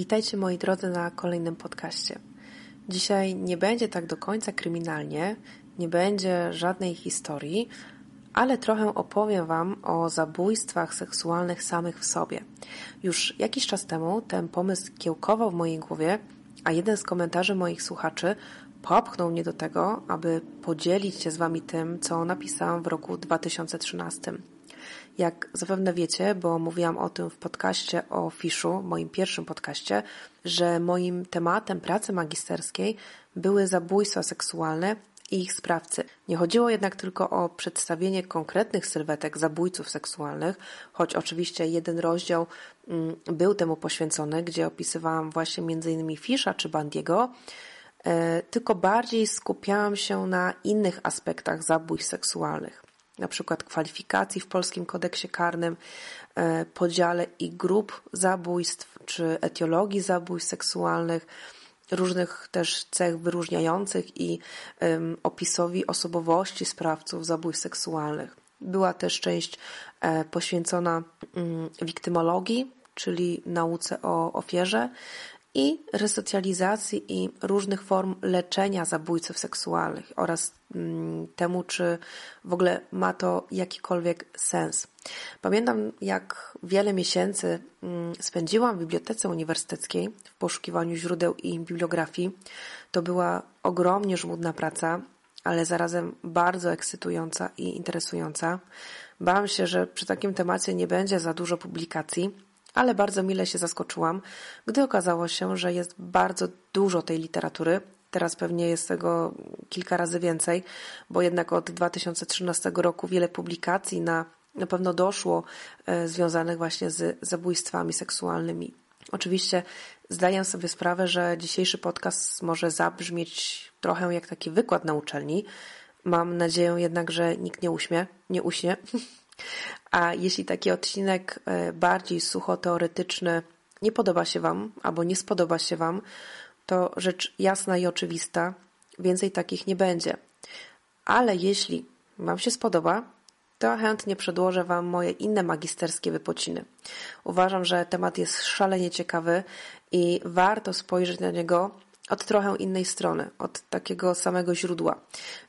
Witajcie moi drodzy na kolejnym podcaście. Dzisiaj nie będzie tak do końca kryminalnie, nie będzie żadnej historii, ale trochę opowiem Wam o zabójstwach seksualnych samych w sobie. Już jakiś czas temu ten pomysł kiełkował w mojej głowie, a jeden z komentarzy moich słuchaczy popchnął mnie do tego, aby podzielić się z Wami tym, co napisałam w roku 2013. Jak zapewne wiecie, bo mówiłam o tym w podcaście o Fiszu, moim pierwszym podcaście, że moim tematem pracy magisterskiej były zabójstwa seksualne i ich sprawcy. Nie chodziło jednak tylko o przedstawienie konkretnych sylwetek zabójców seksualnych, choć oczywiście jeden rozdział mm, był temu poświęcony, gdzie opisywałam właśnie m.in. Fisza czy Bandiego, e, tylko bardziej skupiałam się na innych aspektach zabójstw seksualnych na przykład kwalifikacji w polskim kodeksie karnym, e, podziale i grup zabójstw, czy etiologii zabójstw seksualnych, różnych też cech wyróżniających i opisowi osobowości sprawców zabójstw seksualnych. Była też część e, poświęcona um, wiktymologii, czyli nauce o ofierze i resocjalizacji i różnych form leczenia zabójców seksualnych oraz mm, temu, czy w ogóle ma to jakikolwiek sens. Pamiętam, jak wiele miesięcy mm, spędziłam w bibliotece uniwersyteckiej w poszukiwaniu źródeł i bibliografii. To była ogromnie żmudna praca, ale zarazem bardzo ekscytująca i interesująca. Bałam się, że przy takim temacie nie będzie za dużo publikacji, ale bardzo mile się zaskoczyłam, gdy okazało się, że jest bardzo dużo tej literatury. Teraz pewnie jest tego kilka razy więcej, bo jednak od 2013 roku wiele publikacji na, na pewno doszło e, związanych właśnie z zabójstwami seksualnymi. Oczywiście zdaję sobie sprawę, że dzisiejszy podcast może zabrzmieć trochę jak taki wykład na uczelni. Mam nadzieję jednak, że nikt nie uśmie, nie uśnie, A jeśli taki odcinek e, bardziej sucho teoretyczny nie podoba się Wam albo nie spodoba się Wam, to rzecz jasna i oczywista, więcej takich nie będzie. Ale jeśli Wam się spodoba, to chętnie przedłożę Wam moje inne magisterskie wypociny. Uważam, że temat jest szalenie ciekawy i warto spojrzeć na niego od trochę innej strony, od takiego samego źródła.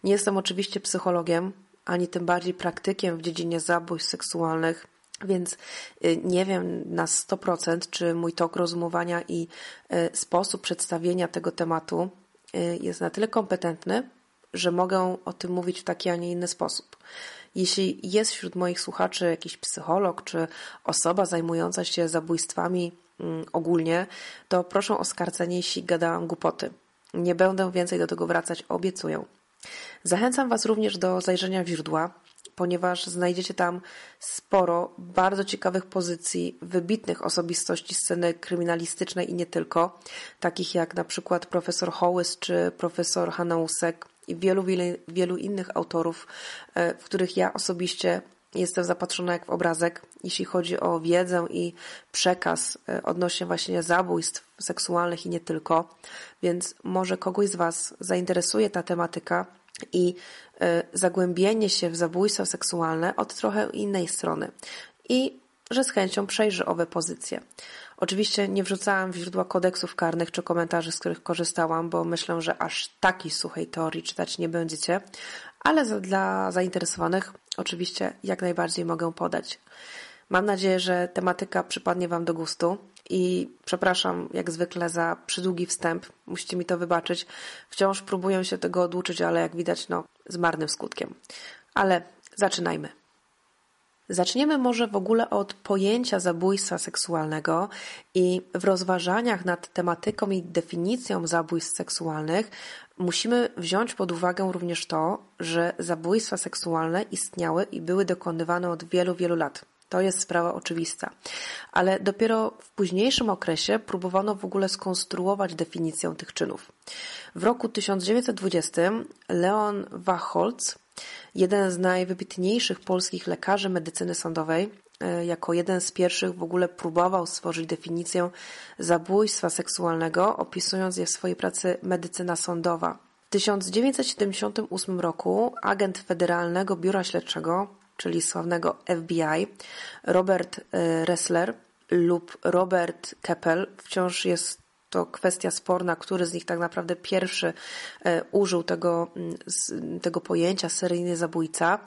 Nie jestem oczywiście psychologiem, ani tym bardziej praktykiem w dziedzinie zabójstw seksualnych, więc y, nie wiem na 100%, czy mój tok rozumowania i y, sposób przedstawienia tego tematu y, jest na tyle kompetentny, że mogę o tym mówić w taki, a nie inny sposób. Jeśli jest wśród moich słuchaczy jakiś psycholog czy osoba zajmująca się zabójstwami mm, ogólnie, to proszę o skarcenie, jeśli gadałam głupoty. Nie będę więcej do tego wracać, obiecuję. Zachęcam Was również do zajrzenia w źródła, ponieważ znajdziecie tam sporo bardzo ciekawych pozycji wybitnych osobistości sceny kryminalistycznej i nie tylko, takich jak na przykład profesor Hołys czy profesor Hanausek i wielu, wielu, innych autorów, e, w których ja osobiście jestem zapatrzona jak w obrazek, jeśli chodzi o wiedzę i przekaz e, odnośnie właśnie zabójstw seksualnych i nie tylko. Więc może kogoś z Was zainteresuje ta tematyka i e, zagłębienie się w zabójstwa seksualne od trochę innej strony. I że z chęcią przejrzy owe pozycje. Oczywiście nie wrzucałam w źródła kodeksów karnych czy komentarzy, z których korzystałam, bo myślę, że aż takiej suchej teorii czytać nie będziecie, ale dla zainteresowanych oczywiście jak najbardziej mogę podać. Mam nadzieję, że tematyka przypadnie Wam do gustu i przepraszam jak zwykle za przydługi wstęp, musicie mi to wybaczyć. Wciąż próbuję się tego oduczyć, ale jak widać, no, z marnym skutkiem. Ale zaczynajmy. Zaczniemy może w ogóle od pojęcia zabójstwa seksualnego i w rozważaniach nad tematyką i definicją zabójstw seksualnych musimy wziąć pod uwagę również to, że zabójstwa seksualne istniały i były dokonywane od wielu, wielu lat. To jest sprawa oczywista. Ale dopiero w późniejszym okresie próbowano w ogóle skonstruować definicję tych czynów. W roku 1920 Leon Wachholz, jeden z najwybitniejszych polskich lekarzy medycyny sądowej, jako jeden z pierwszych w ogóle próbował stworzyć definicję zabójstwa seksualnego, opisując je w swojej pracy Medycyna sądowa. W 1978 roku agent Federalnego Biura Śledczego czyli sławnego FBI, Robert e, Ressler lub Robert Keppel. Wciąż jest to kwestia sporna, który z nich tak naprawdę pierwszy e, użył tego, tego pojęcia seryjny zabójca.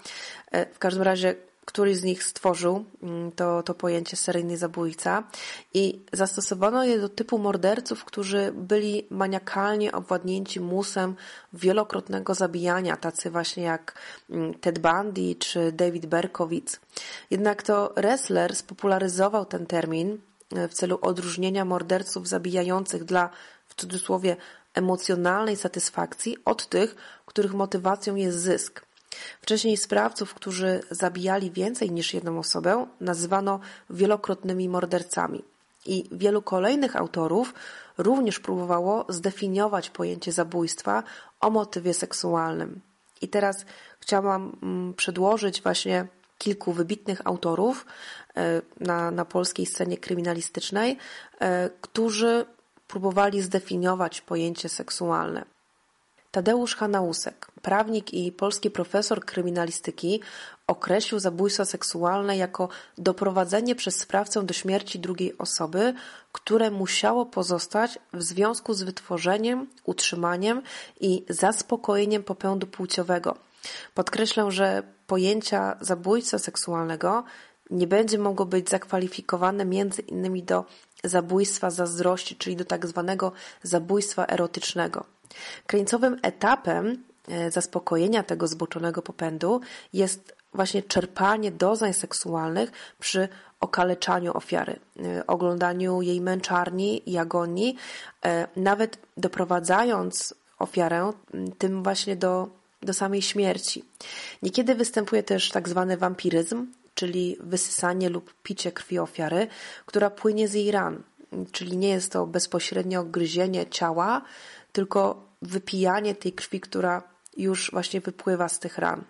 E, w każdym razie któryś z nich stworzył mm, to, to pojęcie seryjny zabójca i zastosowano je do typu morderców, którzy byli maniakalnie obładnięci musem wielokrotnego zabijania, tacy właśnie jak mm, Ted Bundy czy David Berkowitz. Jednak to Ressler spopularyzował ten termin e, w celu odróżnienia morderców zabijających dla, w cudzysłowie, emocjonalnej satysfakcji od tych, których motywacją jest zysk. Wcześniej sprawców, którzy zabijali więcej niż jedną osobę, nazywano wielokrotnymi mordercami. I wielu kolejnych autorów również próbowało zdefiniować pojęcie zabójstwa o motywie seksualnym. I teraz chciałam mm, przedłożyć właśnie kilku wybitnych autorów e, na, na polskiej scenie kryminalistycznej, e, którzy próbowali zdefiniować pojęcie seksualne. Tadeusz Hanausek, prawnik i polski profesor kryminalistyki, określił zabójstwo seksualne jako doprowadzenie przez sprawcę do śmierci drugiej osoby, które musiało pozostać w związku z wytworzeniem, utrzymaniem i zaspokojeniem popędu płciowego. Podkreślę, że pojęcia zabójstwa seksualnego nie będzie mogło być zakwalifikowane między innymi do zabójstwa zazdrości, czyli do tak zwanego zabójstwa erotycznego. Krańcowym etapem e, zaspokojenia tego zboczonego popędu jest właśnie czerpanie doznań seksualnych przy okaleczaniu ofiary, e, oglądaniu jej męczarni i agonii, e, nawet doprowadzając ofiarę tym właśnie do, do samej śmierci. Niekiedy występuje też tak zwany wampiryzm, czyli wysysanie lub picie krwi ofiary, która płynie z jej ran. Czyli nie jest to bezpośrednio gryzienie ciała, tylko wypijanie tej krwi, która już właśnie wypływa z tych ran.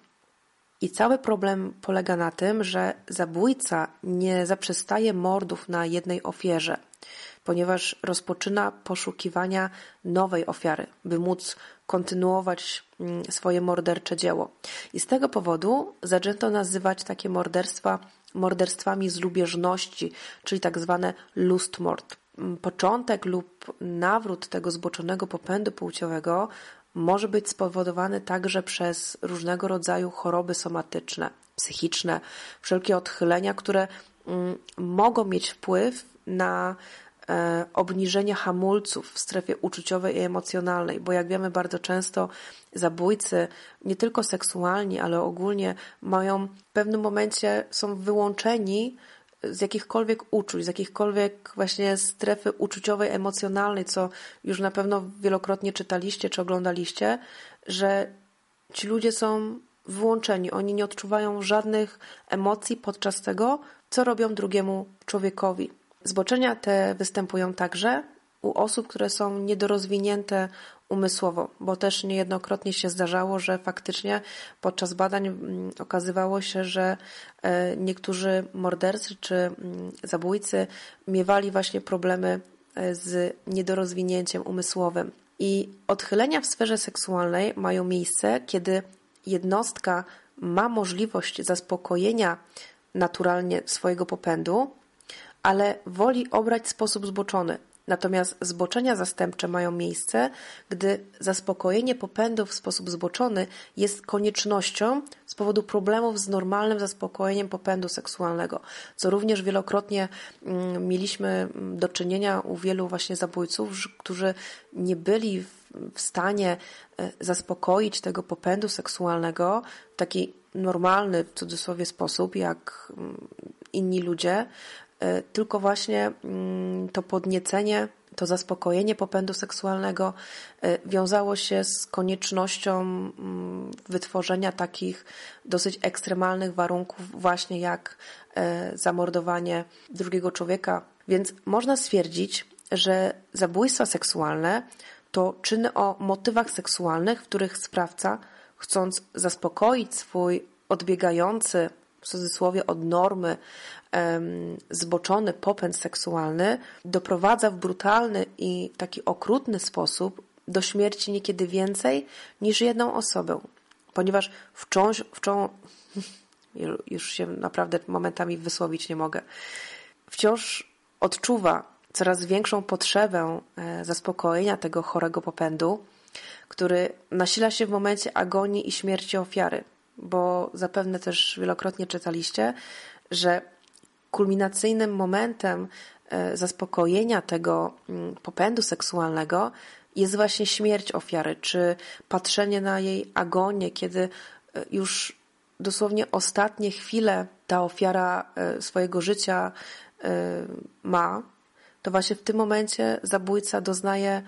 I cały problem polega na tym, że zabójca nie zaprzestaje mordów na jednej ofierze, ponieważ rozpoczyna poszukiwania nowej ofiary, by móc kontynuować mm, swoje mordercze dzieło. I z tego powodu zaczęto nazywać takie morderstwa morderstwami z lubieżności, czyli tak zwane lustmord początek lub nawrót tego zboczonego popędu płciowego może być spowodowany także przez różnego rodzaju choroby somatyczne, psychiczne, wszelkie odchylenia, które mogą mieć wpływ na e, obniżenie hamulców w strefie uczuciowej i emocjonalnej, bo jak wiemy bardzo często zabójcy, nie tylko seksualni, ale ogólnie mają w pewnym momencie są wyłączeni z jakichkolwiek uczuć, z jakichkolwiek właśnie strefy uczuciowej, emocjonalnej, co już na pewno wielokrotnie czytaliście czy oglądaliście, że ci ludzie są wyłączeni. Oni nie odczuwają żadnych emocji podczas tego, co robią drugiemu człowiekowi. Zboczenia te występują także u osób, które są niedorozwinięte umysłowo, bo też niejednokrotnie się zdarzało, że faktycznie podczas badań mm, okazywało się, że e, niektórzy mordercy czy mm, zabójcy miewali właśnie problemy e, z niedorozwinięciem umysłowym. I odchylenia w sferze seksualnej mają miejsce, kiedy jednostka ma możliwość zaspokojenia naturalnie swojego popędu, ale woli obrać sposób zboczony, Natomiast zboczenia zastępcze mają miejsce, gdy zaspokojenie popędu w sposób zboczony jest koniecznością z powodu problemów z normalnym zaspokojeniem popędu seksualnego, co również wielokrotnie mm, mieliśmy mm, do czynienia u wielu właśnie zabójców, którzy nie byli w stanie e, zaspokoić tego popędu seksualnego w taki normalny, w cudzysłowie, sposób, jak mm, inni ludzie, tylko właśnie mm, to podniecenie, to zaspokojenie popędu seksualnego e, wiązało się z koniecznością mm, wytworzenia takich dosyć ekstremalnych warunków, właśnie jak e, zamordowanie drugiego człowieka. Więc można stwierdzić, że zabójstwa seksualne to czyny o motywach seksualnych, w których sprawca, chcąc zaspokoić swój odbiegający w cudzysłowie od normy zboczony popęd seksualny doprowadza w brutalny i taki okrutny sposób do śmierci niekiedy więcej niż jedną osobę, ponieważ wciąż, wciąż już się naprawdę momentami wysłowić nie mogę, wciąż odczuwa coraz większą potrzebę e, zaspokojenia tego chorego popędu, który nasila się w momencie agonii i śmierci ofiary, bo zapewne też wielokrotnie czytaliście, że kulminacyjnym momentem e, zaspokojenia tego mm, popędu seksualnego jest właśnie śmierć ofiary, czy patrzenie na jej agonię, kiedy e, już dosłownie ostatnie chwile ta ofiara swojego życia ma, to właśnie w tym momencie zabójca doznaje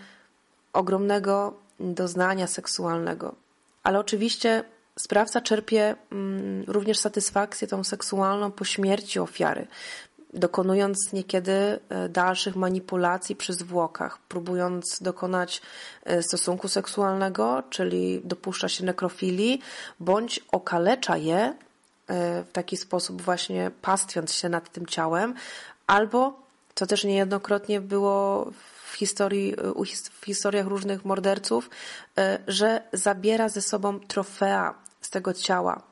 ogromnego doznania seksualnego. Ale oczywiście sprawca czerpie mm, również satysfakcję tą seksualną po śmierci ofiary, dokonując niekiedy e, dalszych manipulacji przy zwłokach, próbując dokonać e, stosunku seksualnego, czyli dopuszcza się nekrofilii, bądź okalecza je e, w taki sposób właśnie pastwiąc się nad tym ciałem, albo co też niejednokrotnie było w historii, w historiach różnych morderców, że zabiera ze sobą trofea tego ciała,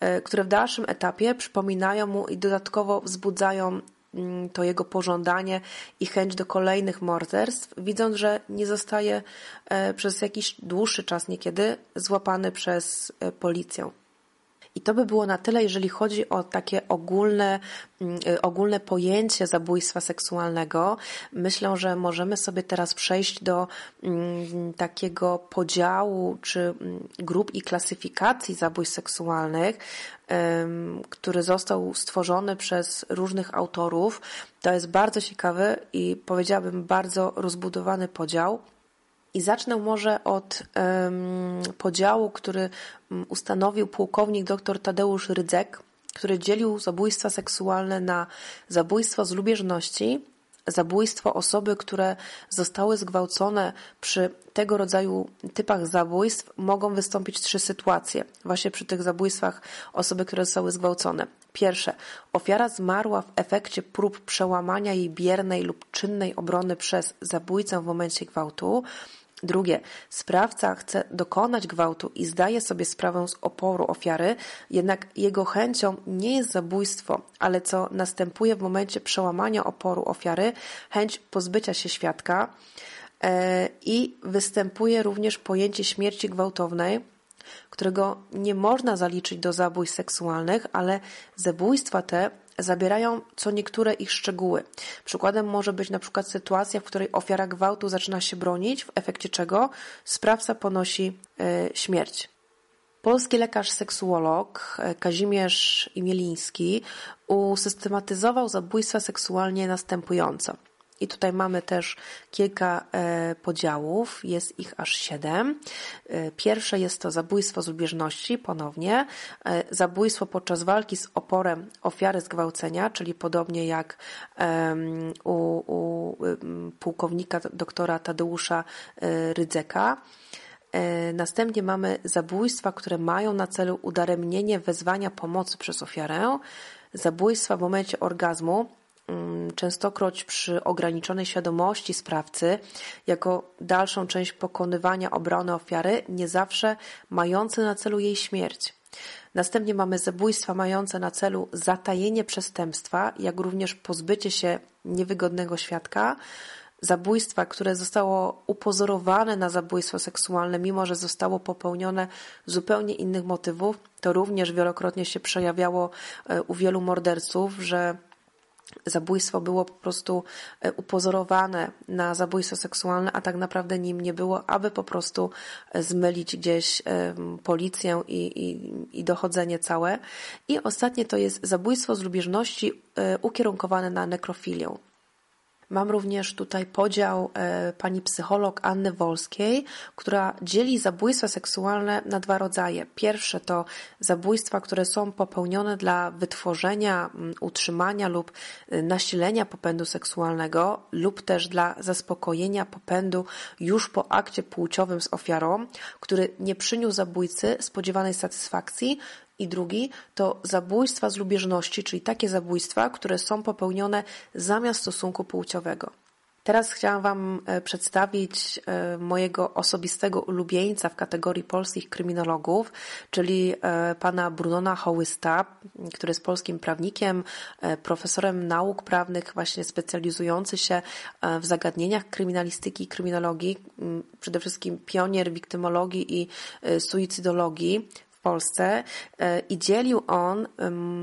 e, które w dalszym etapie przypominają mu i dodatkowo wzbudzają mm, to jego pożądanie i chęć do kolejnych morderstw, widząc, że nie zostaje e, przez jakiś dłuższy czas niekiedy złapany przez policję. I to by było na tyle, jeżeli chodzi o takie ogólne, mm, y, ogólne pojęcie zabójstwa seksualnego. Myślę, że możemy sobie teraz przejść do mm, takiego podziału czy mm, grup i klasyfikacji zabójstw seksualnych, który został stworzony przez różnych autorów. To jest bardzo ciekawy i powiedziałabym bardzo rozbudowany podział. I zacznę może od um, podziału, który ustanowił pułkownik dr Tadeusz Rydzek, który dzielił zabójstwa seksualne na zabójstwo z lubieżności, zabójstwo osoby, które zostały zgwałcone przy tego rodzaju typach zabójstw mogą wystąpić trzy sytuacje. Właśnie przy tych zabójstwach osoby, które zostały zgwałcone. Pierwsze, ofiara zmarła w efekcie prób przełamania jej biernej lub czynnej obrony przez zabójcę w momencie gwałtu. Drugie, sprawca chce dokonać gwałtu i zdaje sobie sprawę z oporu ofiary, jednak jego chęcią nie jest zabójstwo, ale co następuje w momencie przełamania oporu ofiary, chęć pozbycia się świadka e, i występuje również pojęcie śmierci gwałtownej, którego nie można zaliczyć do zabójstw seksualnych, ale zabójstwa te zabierają co niektóre ich szczegóły. Przykładem może być na przykład sytuacja, w której ofiara gwałtu zaczyna się bronić, w efekcie czego sprawca ponosi y, śmierć. Polski lekarz seksuolog e, Kazimierz Imieliński usystematyzował zabójstwa seksualnie następująco. I tutaj mamy też kilka e, podziałów, jest ich aż siedem. E, pierwsze jest to zabójstwo z lubieżności, ponownie. E, zabójstwo podczas walki z oporem ofiary zgwałcenia, czyli podobnie jak u, u pułkownika doktora Tadeusza Rydzeka. Następnie mamy zabójstwa, które mają na celu udaremnienie wezwania pomocy przez ofiarę, zabójstwa w momencie orgazmu, częstokroć przy ograniczonej świadomości sprawcy, jako dalszą część pokonywania obrony ofiary, nie zawsze mające na celu jej śmierć. Następnie mamy zabójstwa mające na celu zatajenie przestępstwa, jak również pozbycie się niewygodnego świadka, zabójstwa, które zostało upozorowane na zabójstwo seksualne, mimo że zostało popełnione zupełnie innych motywów. To również wielokrotnie się przejawiało e, u wielu morderców, że zabójstwo było po prostu e, upozorowane na zabójstwo seksualne, a tak naprawdę nim nie było, aby po prostu e, zmylić gdzieś policję i, i, i dochodzenie całe. I ostatnie to jest zabójstwo z lubieżności e, ukierunkowane na nekrofilię. Mam również tutaj podział e, pani psycholog Anny Wolskiej, która dzieli zabójstwa seksualne na dwa rodzaje. Pierwsze to zabójstwa, które są popełnione dla wytworzenia, utrzymania lub e, nasilenia popędu seksualnego lub też dla zaspokojenia popędu już po akcie płciowym z ofiarą, który nie przyniósł zabójcy spodziewanej satysfakcji i drugi to zabójstwa z lubieżności, czyli takie zabójstwa, które są popełnione zamiast stosunku płciowego. Teraz chciałam Wam e, przedstawić e, mojego osobistego ulubieńca w kategorii polskich kryminologów, czyli e, pana Brunona Hołysta, który jest polskim prawnikiem, profesorem nauk prawnych, właśnie specjalizujący się w zagadnieniach kryminalistyki i kryminologii, przede wszystkim pionier wiktymologii i suicydologii w Polsce i dzielił on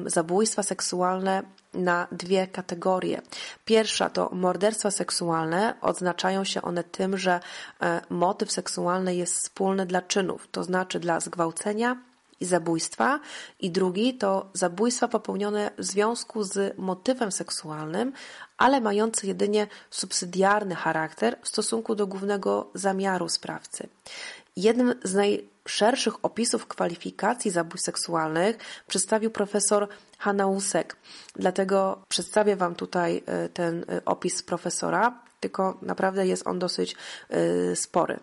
zabójstwa seksualne na dwie kategorie. Pierwsza to morderstwa seksualne. Odznaczają się one tym, że e, motyw seksualny jest wspólny dla czynów, to znaczy dla zgwałcenia i zabójstwa. I drugi to zabójstwa popełnione w związku z motywem seksualnym, ale mające jedynie subsydiarny charakter w stosunku do głównego zamiaru sprawcy. Jednym z najszerszych opisów kwalifikacji zabójstw seksualnych przedstawił profesor Hanausek. Dlatego przedstawię Wam tutaj e, ten e, opis profesora, tylko naprawdę jest on dosyć e, spory.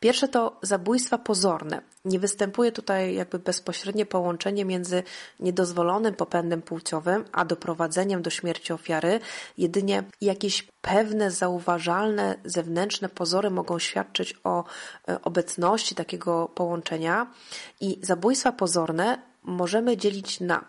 Pierwsze to zabójstwa pozorne. Nie występuje tutaj jakby bezpośrednie połączenie między niedozwolonym popędem płciowym a doprowadzeniem do śmierci ofiary. Jedynie jakieś pewne, zauważalne zewnętrzne pozory mogą świadczyć o obecności takiego połączenia. I zabójstwa pozorne możemy dzielić na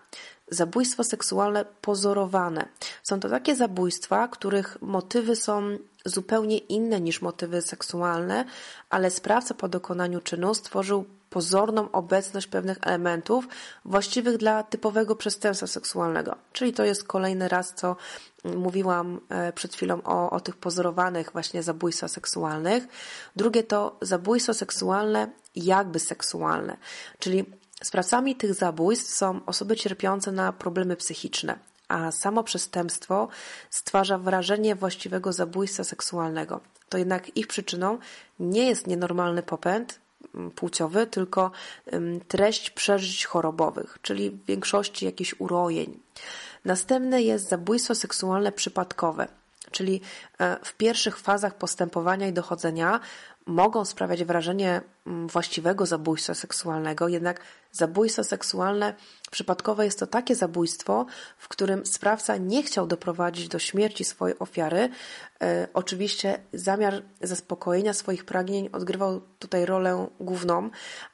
zabójstwo seksualne pozorowane. Są to takie zabójstwa, których motywy są zupełnie inne niż motywy seksualne, ale sprawca po dokonaniu czynu stworzył pozorną obecność pewnych elementów właściwych dla typowego przestępstwa seksualnego. Czyli to jest kolejny raz, co mówiłam e, przed chwilą o, o tych pozorowanych właśnie zabójstwach seksualnych. Drugie to zabójstwo seksualne jakby seksualne, czyli Sprawcami tych zabójstw są osoby cierpiące na problemy psychiczne, a samo przestępstwo stwarza wrażenie właściwego zabójstwa seksualnego. To jednak ich przyczyną nie jest nienormalny popęd mm, płciowy, tylko treść przeżyć chorobowych, czyli w większości jakichś urojeń. Następne jest zabójstwo seksualne przypadkowe, czyli e, w pierwszych fazach postępowania i dochodzenia mogą sprawiać wrażenie mm, właściwego zabójstwa seksualnego, jednak zabójstwo seksualne przypadkowe jest to takie zabójstwo, w którym sprawca nie chciał doprowadzić do śmierci swojej ofiary. E, oczywiście zamiar zaspokojenia swoich pragnień odgrywał tutaj rolę główną,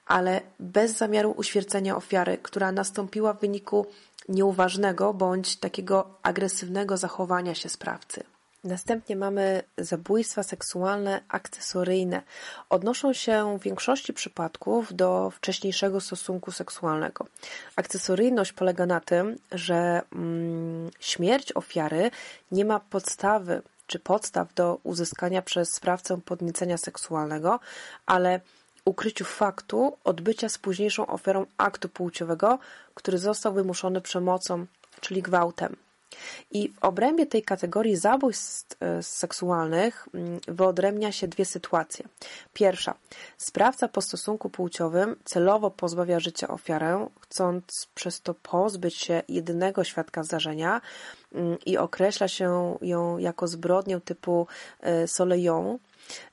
ale bez zamiaru uśmiercenia ofiary, która nastąpiła w wyniku nieuważnego bądź takiego agresywnego zachowania się sprawcy. Następnie mamy zabójstwa seksualne akcesoryjne. Odnoszą się w większości przypadków do wcześniejszego stosunku seksualnego. Akcesoryjność polega na tym, że mm, śmierć ofiary nie ma podstawy czy podstaw do uzyskania przez sprawcę podniecenia seksualnego, ale ukryciu faktu odbycia z późniejszą ofiarą aktu płciowego, który został wymuszony przemocą, czyli gwałtem. I w obrębie tej kategorii zabójstw e, seksualnych mm, wyodrębnia się dwie sytuacje. Pierwsza. Sprawca po stosunku płciowym celowo pozbawia życia ofiarę, chcąc przez to pozbyć się jedynego świadka zdarzenia mm, i określa się ją jako zbrodnię typu e, soleją,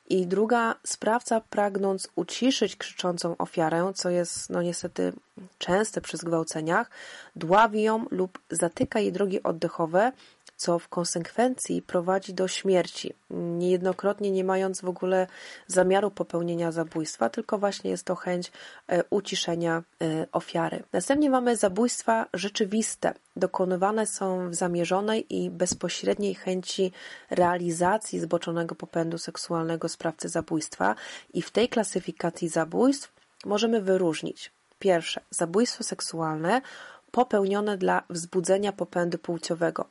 i druga, sprawca pragnąc uciszyć krzyczącą ofiarę, co jest no niestety częste przy zgwałceniach, dławi ją lub zatyka jej drogi oddechowe, co w konsekwencji prowadzi do śmierci, niejednokrotnie nie mając w ogóle zamiaru popełnienia zabójstwa, tylko właśnie jest to chęć e, uciszenia e, ofiary. Następnie mamy zabójstwa rzeczywiste. Dokonywane są w zamierzonej i bezpośredniej chęci realizacji zboczonego popędu seksualnego sprawcy zabójstwa i w tej klasyfikacji zabójstw możemy wyróżnić Pierwsze, zabójstwo seksualne popełnione dla wzbudzenia popędu płciowego.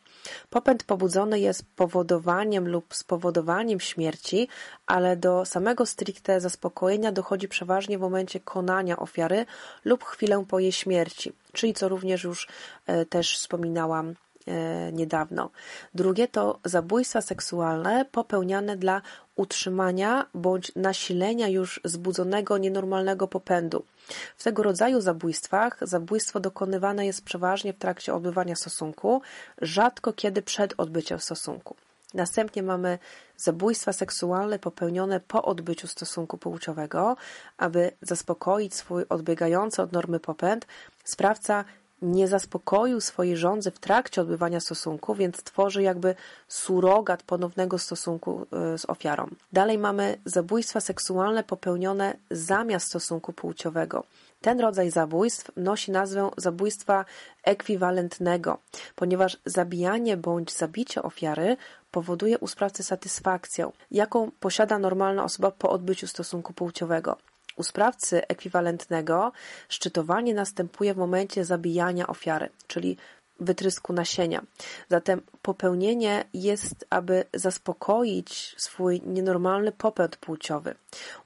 Popęd pobudzony jest powodowaniem lub spowodowaniem śmierci, ale do samego stricte zaspokojenia dochodzi przeważnie w momencie konania ofiary lub chwilę po jej śmierci, czyli co również już e, też wspominałam e, niedawno. Drugie to zabójstwa seksualne popełniane dla utrzymania bądź nasilenia już zbudzonego nienormalnego popędu. W tego rodzaju zabójstwach zabójstwo dokonywane jest przeważnie w trakcie odbywania stosunku, rzadko kiedy przed odbyciem stosunku. Następnie mamy zabójstwa seksualne popełnione po odbyciu stosunku płciowego, aby zaspokoić swój odbiegający od normy popęd. Sprawca nie zaspokoił swojej żądzy w trakcie odbywania stosunku, więc tworzy jakby surogat ponownego stosunku y, z ofiarą. Dalej mamy zabójstwa seksualne popełnione zamiast stosunku płciowego. Ten rodzaj zabójstw nosi nazwę zabójstwa ekwiwalentnego, ponieważ zabijanie bądź zabicie ofiary powoduje u sprawcy satysfakcję, jaką posiada normalna osoba po odbyciu stosunku płciowego. U sprawcy ekwiwalentnego szczytowanie następuje w momencie zabijania ofiary, czyli wytrysku nasienia. Zatem popełnienie jest, aby zaspokoić swój nienormalny popęd płciowy.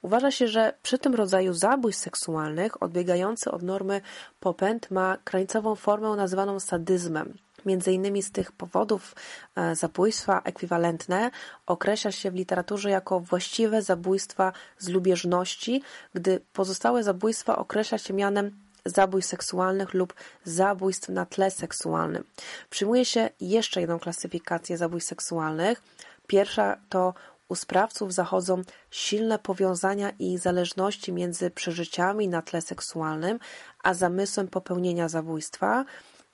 Uważa się, że przy tym rodzaju zabójstw seksualnych odbiegający od normy popęd ma krańcową formę nazywaną sadyzmem. Między innymi z tych powodów e, zabójstwa ekwiwalentne określa się w literaturze jako właściwe zabójstwa z lubieżności, gdy pozostałe zabójstwa określa się mianem zabójstw seksualnych lub zabójstw na tle seksualnym. Przyjmuje się jeszcze jedną klasyfikację zabójstw seksualnych. Pierwsza to u sprawców zachodzą silne powiązania i zależności między przeżyciami na tle seksualnym, a zamysłem popełnienia zabójstwa.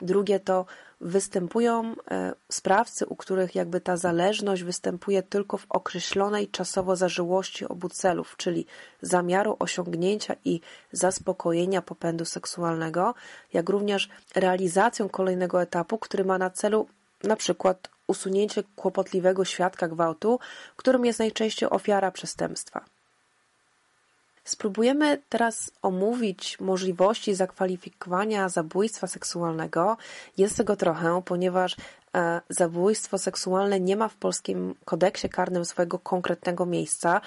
Drugie to występują e, sprawcy, u których jakby ta zależność występuje tylko w określonej czasowo zażyłości obu celów, czyli zamiaru osiągnięcia i zaspokojenia popędu seksualnego, jak również realizacją kolejnego etapu, który ma na celu na przykład usunięcie kłopotliwego świadka gwałtu, którym jest najczęściej ofiara przestępstwa. Spróbujemy teraz omówić możliwości zakwalifikowania zabójstwa seksualnego. Jest tego trochę, ponieważ e, zabójstwo seksualne nie ma w polskim kodeksie karnym swojego konkretnego miejsca.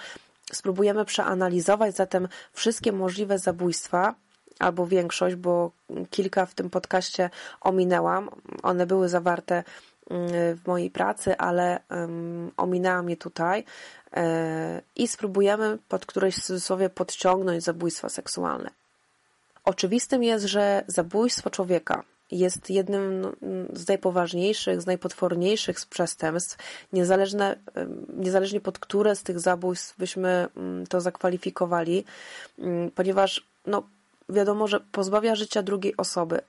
Spróbujemy przeanalizować zatem wszystkie możliwe zabójstwa, albo większość, bo kilka w tym podcaście ominęłam. One były zawarte w mojej pracy, ale ominęłam je tutaj e, i spróbujemy pod któreś w cudzysłowie podciągnąć zabójstwa seksualne. Oczywistym jest, że zabójstwo człowieka jest jednym no, z najpoważniejszych, z najpotworniejszych z przestępstw, niezależne, niezależnie pod które z tych zabójstw byśmy to zakwalifikowali, ponieważ no, wiadomo, że pozbawia życia drugiej osoby.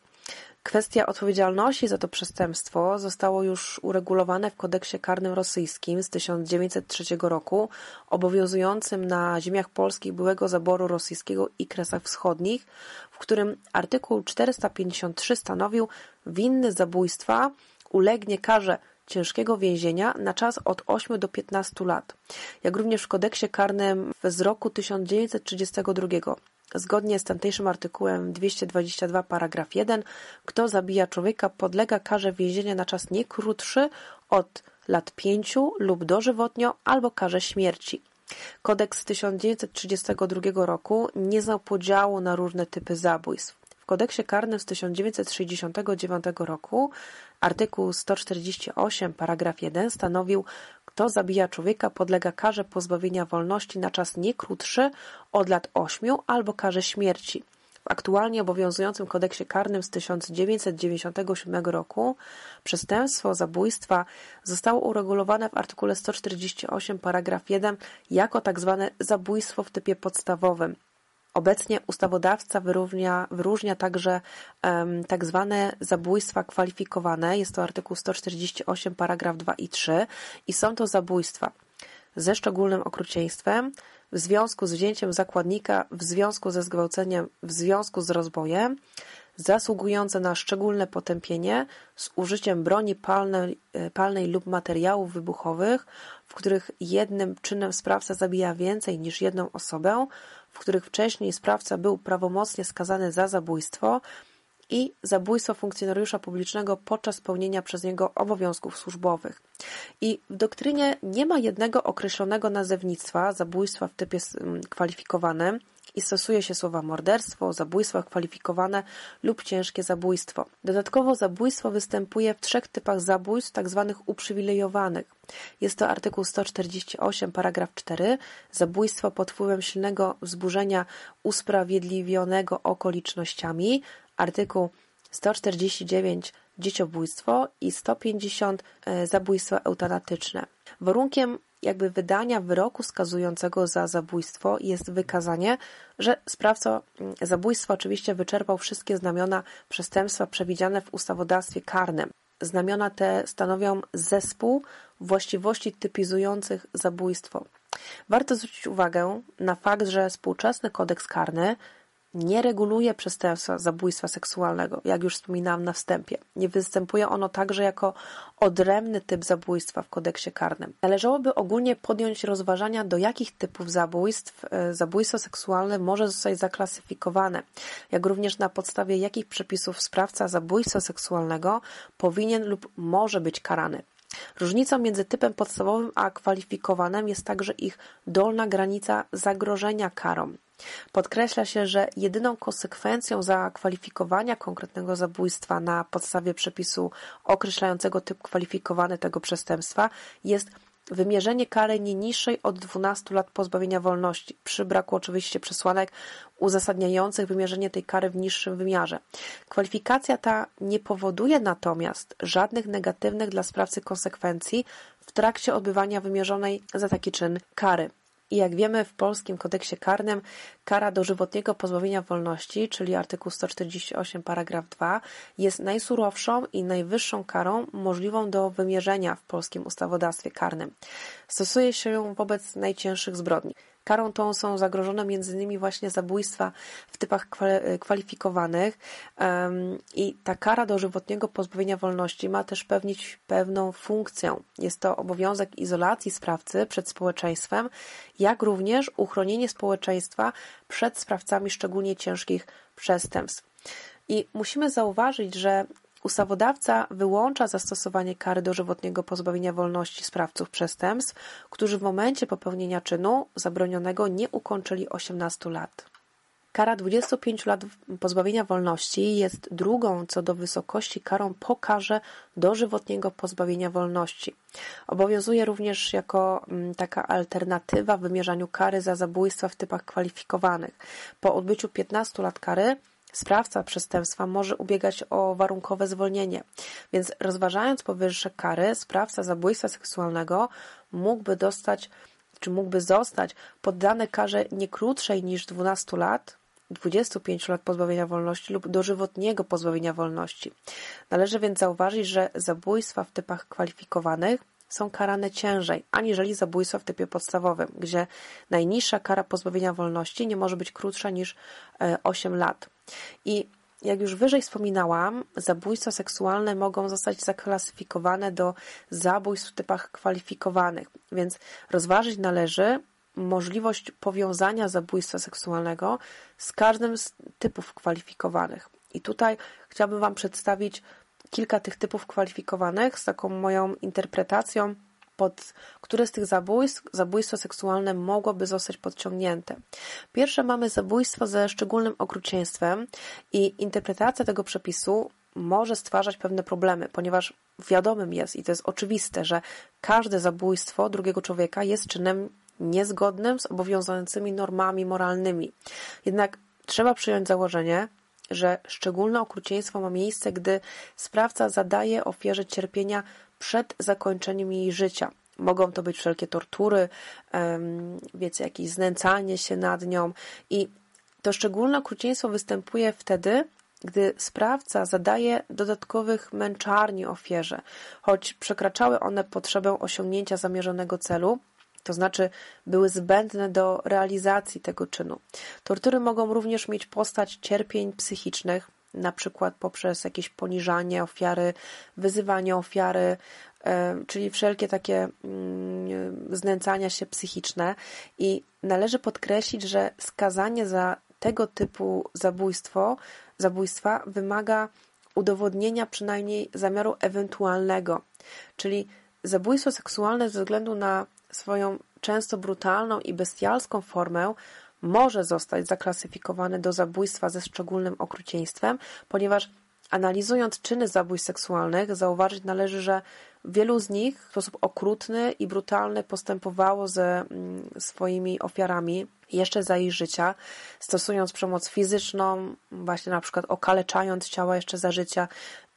Kwestia odpowiedzialności za to przestępstwo zostało już uregulowane w kodeksie karnym rosyjskim z 1903 roku, obowiązującym na ziemiach polskich byłego zaboru rosyjskiego i Kresach Wschodnich, w którym artykuł 453 stanowił winny zabójstwa ulegnie karze ciężkiego więzienia na czas od 8 do 15 lat, jak również w kodeksie karnym z roku 1932 Zgodnie z tamtejszym artykułem 222 paragraf 1, kto zabija człowieka podlega karze więzienia na czas nie krótszy od lat 5 lub dożywotnio albo karze śmierci. Kodeks 1932 roku nie znał podziału na różne typy zabójstw. W kodeksie karnym z 1969 roku artykuł 148 paragraf 1 stanowił, kto zabija człowieka podlega karze pozbawienia wolności na czas nie krótszy od lat 8 albo karze śmierci. W aktualnie obowiązującym kodeksie karnym z 1997 roku przestępstwo zabójstwa zostało uregulowane w artykule 148 paragraf 1 jako tzw. Tak zabójstwo w typie podstawowym. Obecnie ustawodawca wyróżnia, wyróżnia także um, tak zwane zabójstwa kwalifikowane. Jest to artykuł 148, paragraf 2 i 3 i są to zabójstwa ze szczególnym okrucieństwem, w związku z wzięciem zakładnika, w związku ze zgwałceniem, w związku z rozbojem, zasługujące na szczególne potępienie z użyciem broni palnej, e, palnej lub materiałów wybuchowych, w których jednym czynem sprawca zabija więcej niż jedną osobę, w których wcześniej sprawca był prawomocnie skazany za zabójstwo i zabójstwo funkcjonariusza publicznego podczas pełnienia przez niego obowiązków służbowych. I w doktrynie nie ma jednego określonego nazewnictwa zabójstwa w typie kwalifikowanym, i stosuje się słowa morderstwo, zabójstwo kwalifikowane lub ciężkie zabójstwo. Dodatkowo zabójstwo występuje w trzech typach zabójstw, tak zwanych uprzywilejowanych. Jest to artykuł 148, paragraf 4, zabójstwo pod wpływem silnego wzburzenia usprawiedliwionego okolicznościami, artykuł 149, dzieciobójstwo i 150 e, zabójstwa eutanatyczne. Warunkiem jakby wydania wyroku skazującego za zabójstwo jest wykazanie, że sprawca zabójstwa oczywiście wyczerpał wszystkie znamiona przestępstwa przewidziane w ustawodawstwie karnym. Znamiona te stanowią zespół właściwości typizujących zabójstwo. Warto zwrócić uwagę na fakt, że współczesny kodeks karny nie reguluje przestępstwa zabójstwa seksualnego, jak już wspominałam na wstępie. Nie występuje ono także jako odrębny typ zabójstwa w kodeksie karnym. Należałoby ogólnie podjąć rozważania, do jakich typów zabójstw e, zabójstwo seksualne może zostać zaklasyfikowane, jak również na podstawie jakich przepisów sprawca zabójstwa seksualnego powinien lub może być karany. Różnicą między typem podstawowym a kwalifikowanym jest także ich dolna granica zagrożenia karą. Podkreśla się, że jedyną konsekwencją zakwalifikowania konkretnego zabójstwa na podstawie przepisu określającego typ kwalifikowany tego przestępstwa jest wymierzenie kary nie niższej od 12 lat pozbawienia wolności, przy braku oczywiście przesłanek uzasadniających wymierzenie tej kary w niższym wymiarze. Kwalifikacja ta nie powoduje natomiast żadnych negatywnych dla sprawcy konsekwencji w trakcie odbywania wymierzonej za taki czyn kary. I jak wiemy, w polskim kodeksie karnym kara dożywotniego pozbawienia wolności, czyli artykuł 148 paragraf 2, jest najsurowszą i najwyższą karą możliwą do wymierzenia w polskim ustawodawstwie karnym. Stosuje się ją wobec najcięższych zbrodni. Karą tą są zagrożone m.in. właśnie zabójstwa w typach kwalifikowanych i ta kara dożywotniego pozbawienia wolności ma też pewnić pewną funkcję. Jest to obowiązek izolacji sprawcy przed społeczeństwem, jak również uchronienie społeczeństwa przed sprawcami szczególnie ciężkich przestępstw. I musimy zauważyć, że Ustawodawca wyłącza zastosowanie kary dożywotniego pozbawienia wolności sprawców przestępstw, którzy w momencie popełnienia czynu zabronionego nie ukończyli 18 lat. Kara 25 lat pozbawienia wolności jest drugą co do wysokości karą po karze dożywotniego pozbawienia wolności. Obowiązuje również jako mm, taka alternatywa w wymierzaniu kary za zabójstwa w typach kwalifikowanych. Po odbyciu 15 lat kary Sprawca przestępstwa może ubiegać o warunkowe zwolnienie, więc rozważając powyższe kary, sprawca zabójstwa seksualnego mógłby dostać, czy mógłby zostać poddany karze nie krótszej niż 12 lat, 25 lat pozbawienia wolności lub dożywotniego pozbawienia wolności. Należy więc zauważyć, że zabójstwa w typach kwalifikowanych są karane ciężej, aniżeli zabójstwa w typie podstawowym, gdzie najniższa kara pozbawienia wolności nie może być krótsza niż 8 e, lat. I jak już wyżej wspominałam, zabójstwa seksualne mogą zostać zaklasyfikowane do zabójstw w typach kwalifikowanych, więc rozważyć należy możliwość powiązania zabójstwa seksualnego z każdym z typów kwalifikowanych. I tutaj chciałabym Wam przedstawić kilka tych typów kwalifikowanych z taką moją interpretacją pod które z tych zabójstw zabójstwo seksualne mogłoby zostać podciągnięte. Pierwsze mamy zabójstwo ze szczególnym okrucieństwem i interpretacja tego przepisu może stwarzać pewne problemy, ponieważ wiadomym jest i to jest oczywiste, że każde zabójstwo drugiego człowieka jest czynem niezgodnym z obowiązującymi normami moralnymi. Jednak trzeba przyjąć założenie, że szczególne okrucieństwo ma miejsce, gdy sprawca zadaje ofierze cierpienia przed zakończeniem jej życia. Mogą to być wszelkie tortury, wiecie, jakieś znęcanie się nad nią i to szczególne okrucieństwo występuje wtedy, gdy sprawca zadaje dodatkowych męczarni ofierze, choć przekraczały one potrzebę osiągnięcia zamierzonego celu, to znaczy były zbędne do realizacji tego czynu. Tortury mogą również mieć postać cierpień psychicznych, na przykład poprzez jakieś poniżanie ofiary, wyzywanie ofiary, czyli wszelkie takie mm, znęcania się psychiczne. I należy podkreślić, że skazanie za tego typu zabójstwo, zabójstwa wymaga udowodnienia przynajmniej zamiaru ewentualnego, czyli zabójstwo seksualne ze względu na swoją często brutalną i bestialską formę może zostać zaklasyfikowane do zabójstwa ze szczególnym okrucieństwem, ponieważ analizując czyny zabójstw seksualnych, zauważyć należy, że wielu z nich w sposób okrutny i brutalny postępowało ze mm, swoimi ofiarami jeszcze za ich życia, stosując przemoc fizyczną, właśnie na przykład okaleczając ciała jeszcze za życia.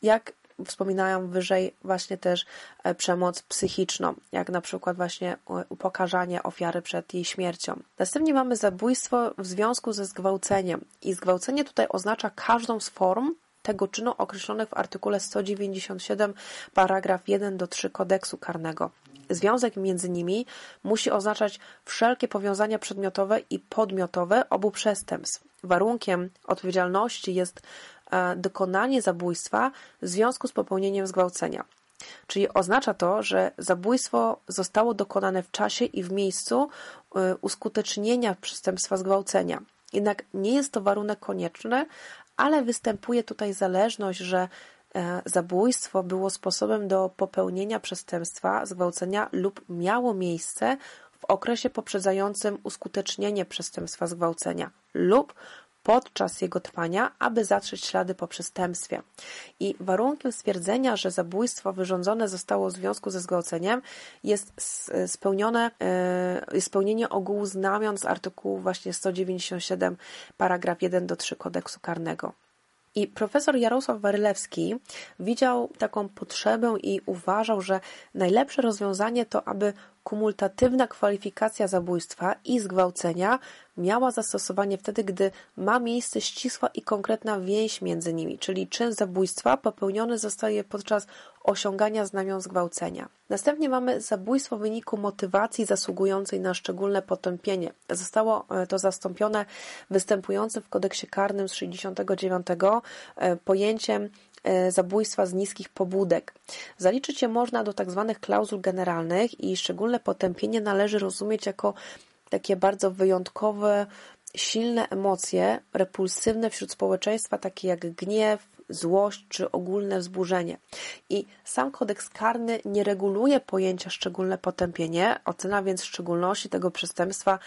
Jak wspominałam wyżej właśnie też e, przemoc psychiczną, jak na przykład właśnie upokarzanie ofiary przed jej śmiercią. Następnie mamy zabójstwo w związku ze zgwałceniem i zgwałcenie tutaj oznacza każdą z form tego czynu określonych w artykule 197 paragraf 1 do 3 kodeksu karnego. Związek między nimi musi oznaczać wszelkie powiązania przedmiotowe i podmiotowe obu przestępstw. Warunkiem odpowiedzialności jest e, dokonanie zabójstwa w związku z popełnieniem zgwałcenia. Czyli oznacza to, że zabójstwo zostało dokonane w czasie i w miejscu e, uskutecznienia przestępstwa zgwałcenia. Jednak nie jest to warunek konieczny, ale występuje tutaj zależność, że e, zabójstwo było sposobem do popełnienia przestępstwa zgwałcenia lub miało miejsce w okresie poprzedzającym uskutecznienie przestępstwa zgwałcenia lub podczas jego trwania, aby zatrzeć ślady po przestępstwie. I warunkiem stwierdzenia, że zabójstwo wyrządzone zostało w związku ze zgwałceniem jest spełnione, e, spełnienie ogółu znamion z artykułu właśnie 197 paragraf 1 do 3 kodeksu karnego. I profesor Jarosław Warylewski widział taką potrzebę i uważał, że najlepsze rozwiązanie to, aby kumultatywna kwalifikacja zabójstwa i zgwałcenia miała zastosowanie wtedy, gdy ma miejsce ścisła i konkretna więź między nimi, czyli czyn zabójstwa popełniony zostaje podczas osiągania znamion zgwałcenia. Następnie mamy zabójstwo w wyniku motywacji zasługującej na szczególne potępienie. Zostało e, to zastąpione występującym w kodeksie karnym z 69 e, pojęciem zabójstwa z niskich pobudek. Zaliczyć je można do tzw. Tak klauzul generalnych i szczególne potępienie należy rozumieć jako takie bardzo wyjątkowe, silne emocje, repulsywne wśród społeczeństwa, takie jak gniew, złość czy ogólne wzburzenie. I sam kodeks karny nie reguluje pojęcia szczególne potępienie, ocena więc szczególności tego przestępstwa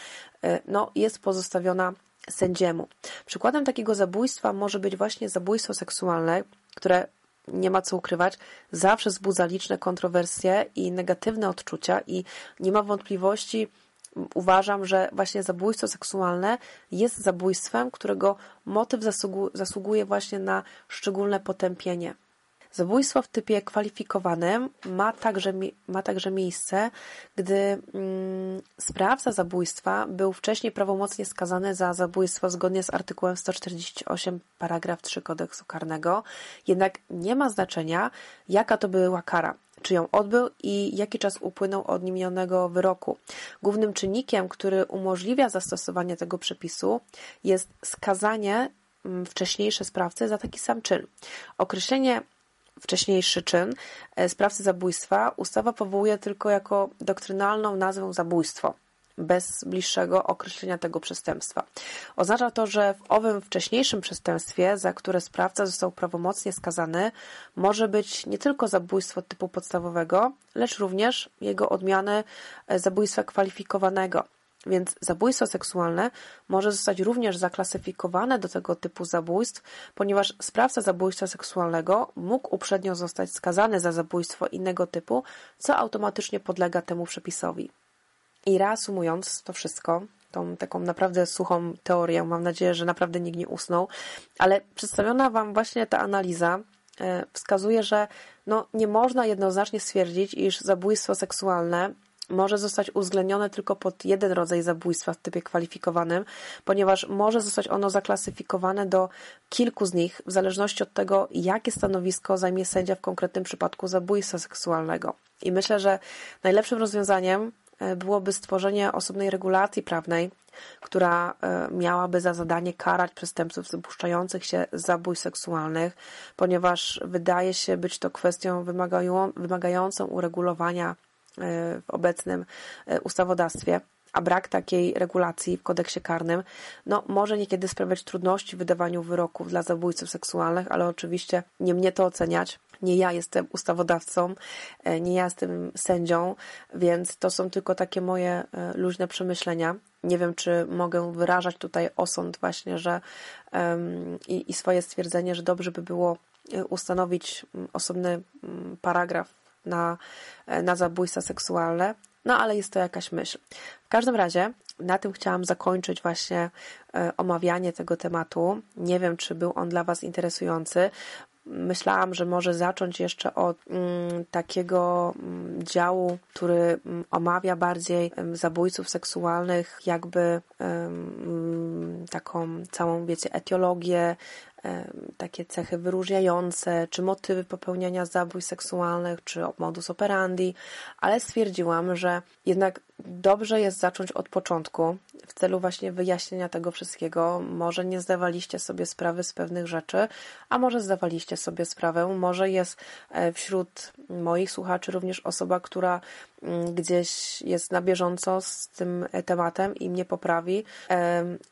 e, no, jest pozostawiona sędziemu. Przykładem takiego zabójstwa może być właśnie zabójstwo seksualne, które nie ma co ukrywać, zawsze wzbudza liczne kontrowersje i negatywne odczucia i nie ma wątpliwości, uważam, że właśnie zabójstwo seksualne jest zabójstwem, którego motyw zasługu, zasługuje właśnie na szczególne potępienie. Zabójstwo w typie kwalifikowanym ma także, ma także miejsce, gdy mm, sprawca zabójstwa był wcześniej prawomocnie skazany za zabójstwo zgodnie z artykułem 148 paragraf 3 kodeksu karnego, jednak nie ma znaczenia, jaka to była kara czy ją odbył i jaki czas upłynął od niminionego wyroku. Głównym czynnikiem, który umożliwia zastosowanie tego przepisu jest skazanie mm, wcześniejsze sprawcy za taki sam czyn. Określenie wcześniejszy czyn e, sprawcy zabójstwa ustawa powołuje tylko jako doktrynalną nazwę zabójstwo bez bliższego określenia tego przestępstwa. Oznacza to, że w owym wcześniejszym przestępstwie, za które sprawca został prawomocnie skazany, może być nie tylko zabójstwo typu podstawowego, lecz również jego odmiany e, zabójstwa kwalifikowanego. Więc zabójstwo seksualne może zostać również zaklasyfikowane do tego typu zabójstw, ponieważ sprawca zabójstwa seksualnego mógł uprzednio zostać skazany za zabójstwo innego typu, co automatycznie podlega temu przepisowi. I reasumując to wszystko, tą taką naprawdę suchą teorię, mam nadzieję, że naprawdę nikt nie usnął, ale przedstawiona Wam właśnie ta analiza e, wskazuje, że no, nie można jednoznacznie stwierdzić, iż zabójstwo seksualne może zostać uwzględnione tylko pod jeden rodzaj zabójstwa w typie kwalifikowanym, ponieważ może zostać ono zaklasyfikowane do kilku z nich, w zależności od tego, jakie stanowisko zajmie sędzia w konkretnym przypadku zabójstwa seksualnego. I myślę, że najlepszym rozwiązaniem e, byłoby stworzenie osobnej regulacji prawnej, która e, miałaby za zadanie karać przestępców dopuszczających się zabójstw seksualnych, ponieważ wydaje się być to kwestią wymagającą uregulowania w obecnym e, ustawodawstwie, a brak takiej regulacji w kodeksie karnym no, może niekiedy sprawiać trudności w wydawaniu wyroków dla zabójców seksualnych, ale oczywiście nie mnie to oceniać. Nie ja jestem ustawodawcą, e, nie ja jestem sędzią, więc to są tylko takie moje e, luźne przemyślenia. Nie wiem, czy mogę wyrażać tutaj osąd właśnie, że um, i, i swoje stwierdzenie, że dobrze by było ustanowić osobny paragraf na, na zabójstwa seksualne, no ale jest to jakaś myśl. W każdym razie na tym chciałam zakończyć właśnie e, omawianie tego tematu. Nie wiem, czy był on dla Was interesujący. myślałam, że może zacząć jeszcze od mm, takiego mm, działu, który mm, omawia bardziej zabójców seksualnych, jakby taką całą, wiecie, etiologię, takie cechy wyróżniające, czy motywy popełniania zabójstw seksualnych, czy modus operandi, ale stwierdziłam, że jednak dobrze jest zacząć od początku w celu właśnie wyjaśnienia tego wszystkiego. Może nie zdawaliście sobie sprawy z pewnych rzeczy, a może zdawaliście sobie sprawę, może jest e, wśród moich słuchaczy również osoba, która gdzieś jest na bieżąco z tym tematem i mnie poprawi,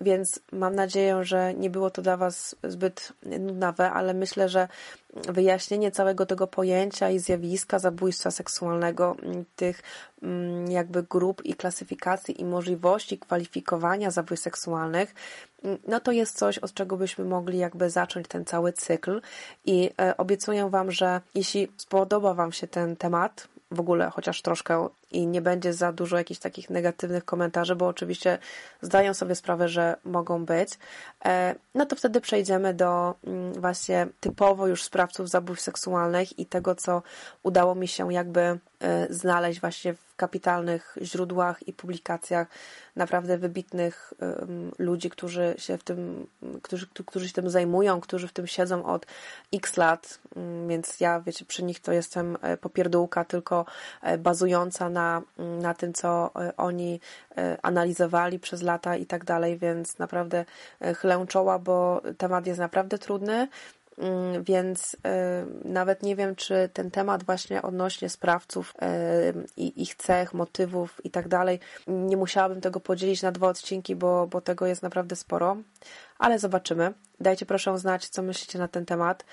więc mam nadzieję, że nie było to dla Was zbyt nudnawe, ale myślę, że wyjaśnienie całego tego pojęcia i zjawiska zabójstwa seksualnego, mm, tych mm, jakby grup i klasyfikacji i możliwości kwalifikowania zabójstw seksualnych, mm, no to jest coś, od czego byśmy mogli jakby zacząć ten cały cykl. I e, obiecuję Wam, że jeśli spodoba Wam się ten temat, w ogóle chociaż troszkę i nie będzie za dużo jakichś takich negatywnych komentarzy, bo oczywiście zdają sobie sprawę, że mogą być, e, no to wtedy przejdziemy do mm, właśnie typowo już sprawców zabójstw seksualnych i tego, co udało mi się jakby e, znaleźć właśnie w kapitalnych źródłach i publikacjach naprawdę wybitnych ludzi, którzy się w tym, którzy, którzy się tym zajmują, którzy w tym siedzą od x lat, mm, więc ja, wiecie, przy nich to jestem e, popierdółka tylko bazująca na na, na tym, co e, oni e, analizowali przez lata i tak dalej, więc naprawdę e, chylę czoła, bo temat jest naprawdę trudny. Mm, więc nawet nie wiem, czy ten temat właśnie odnośnie sprawców i ich cech, motywów i tak dalej, nie musiałabym tego podzielić na dwa odcinki, bo, bo tego jest naprawdę sporo, ale zobaczymy. Dajcie proszę znać, co myślicie na ten temat.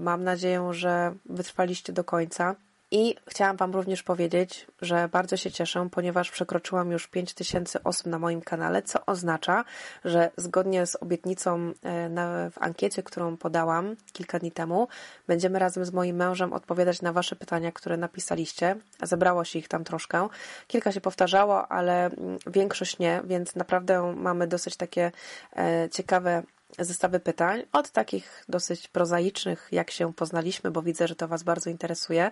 Mam nadzieję, że wytrwaliście do końca. I chciałam Wam również powiedzieć, że bardzo się cieszę, ponieważ przekroczyłam już 5000 osób na moim kanale, co oznacza, że zgodnie z obietnicą e, w ankiecie, którą podałam kilka dni temu, będziemy razem z moim mężem odpowiadać na Wasze pytania, które napisaliście. Zebrało się ich tam troszkę. Kilka się powtarzało, ale mm, większość nie, więc naprawdę mamy dosyć takie e, ciekawe zestawy pytań, od takich dosyć prozaicznych, jak się poznaliśmy, bo widzę, że to Was bardzo interesuje,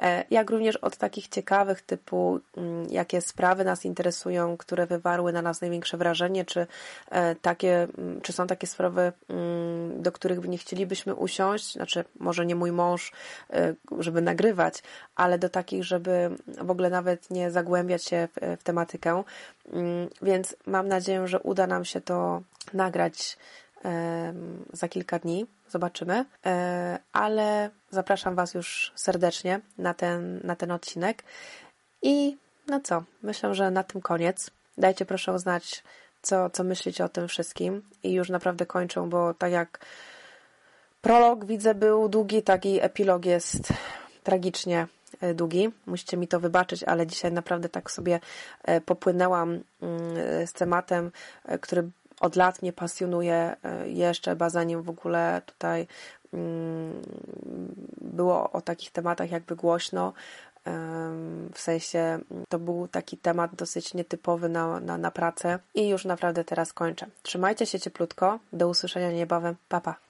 e, jak również od takich ciekawych, typu mm, jakie sprawy nas interesują, które wywarły na nas największe wrażenie, czy e, takie, mm, czy są takie sprawy, mm, do których nie chcielibyśmy usiąść, znaczy może nie mój mąż, e, żeby nagrywać, ale do takich, żeby w ogóle nawet nie zagłębiać się w, w tematykę. Więc mam nadzieję, że uda nam się to nagrać za kilka dni. Zobaczymy. E, ale zapraszam Was już serdecznie na ten, na ten odcinek. I no co? Myślę, że na tym koniec. Dajcie proszę znać, co, co myślicie o tym wszystkim. I już naprawdę kończę, bo tak jak prolog widzę był długi, tak i epilog jest tragicznie e, długi. Musicie mi to wybaczyć, ale dzisiaj naprawdę tak sobie e, popłynęłam mm, z tematem, który od lat mnie pasjonuje e, jeszcze bazaniem w ogóle tutaj mm, było o takich tematach jakby głośno. W sensie to był taki temat dosyć nietypowy na, na, na pracę i już naprawdę teraz kończę. Trzymajcie się cieplutko. Do usłyszenia niebawem. Papa. Pa.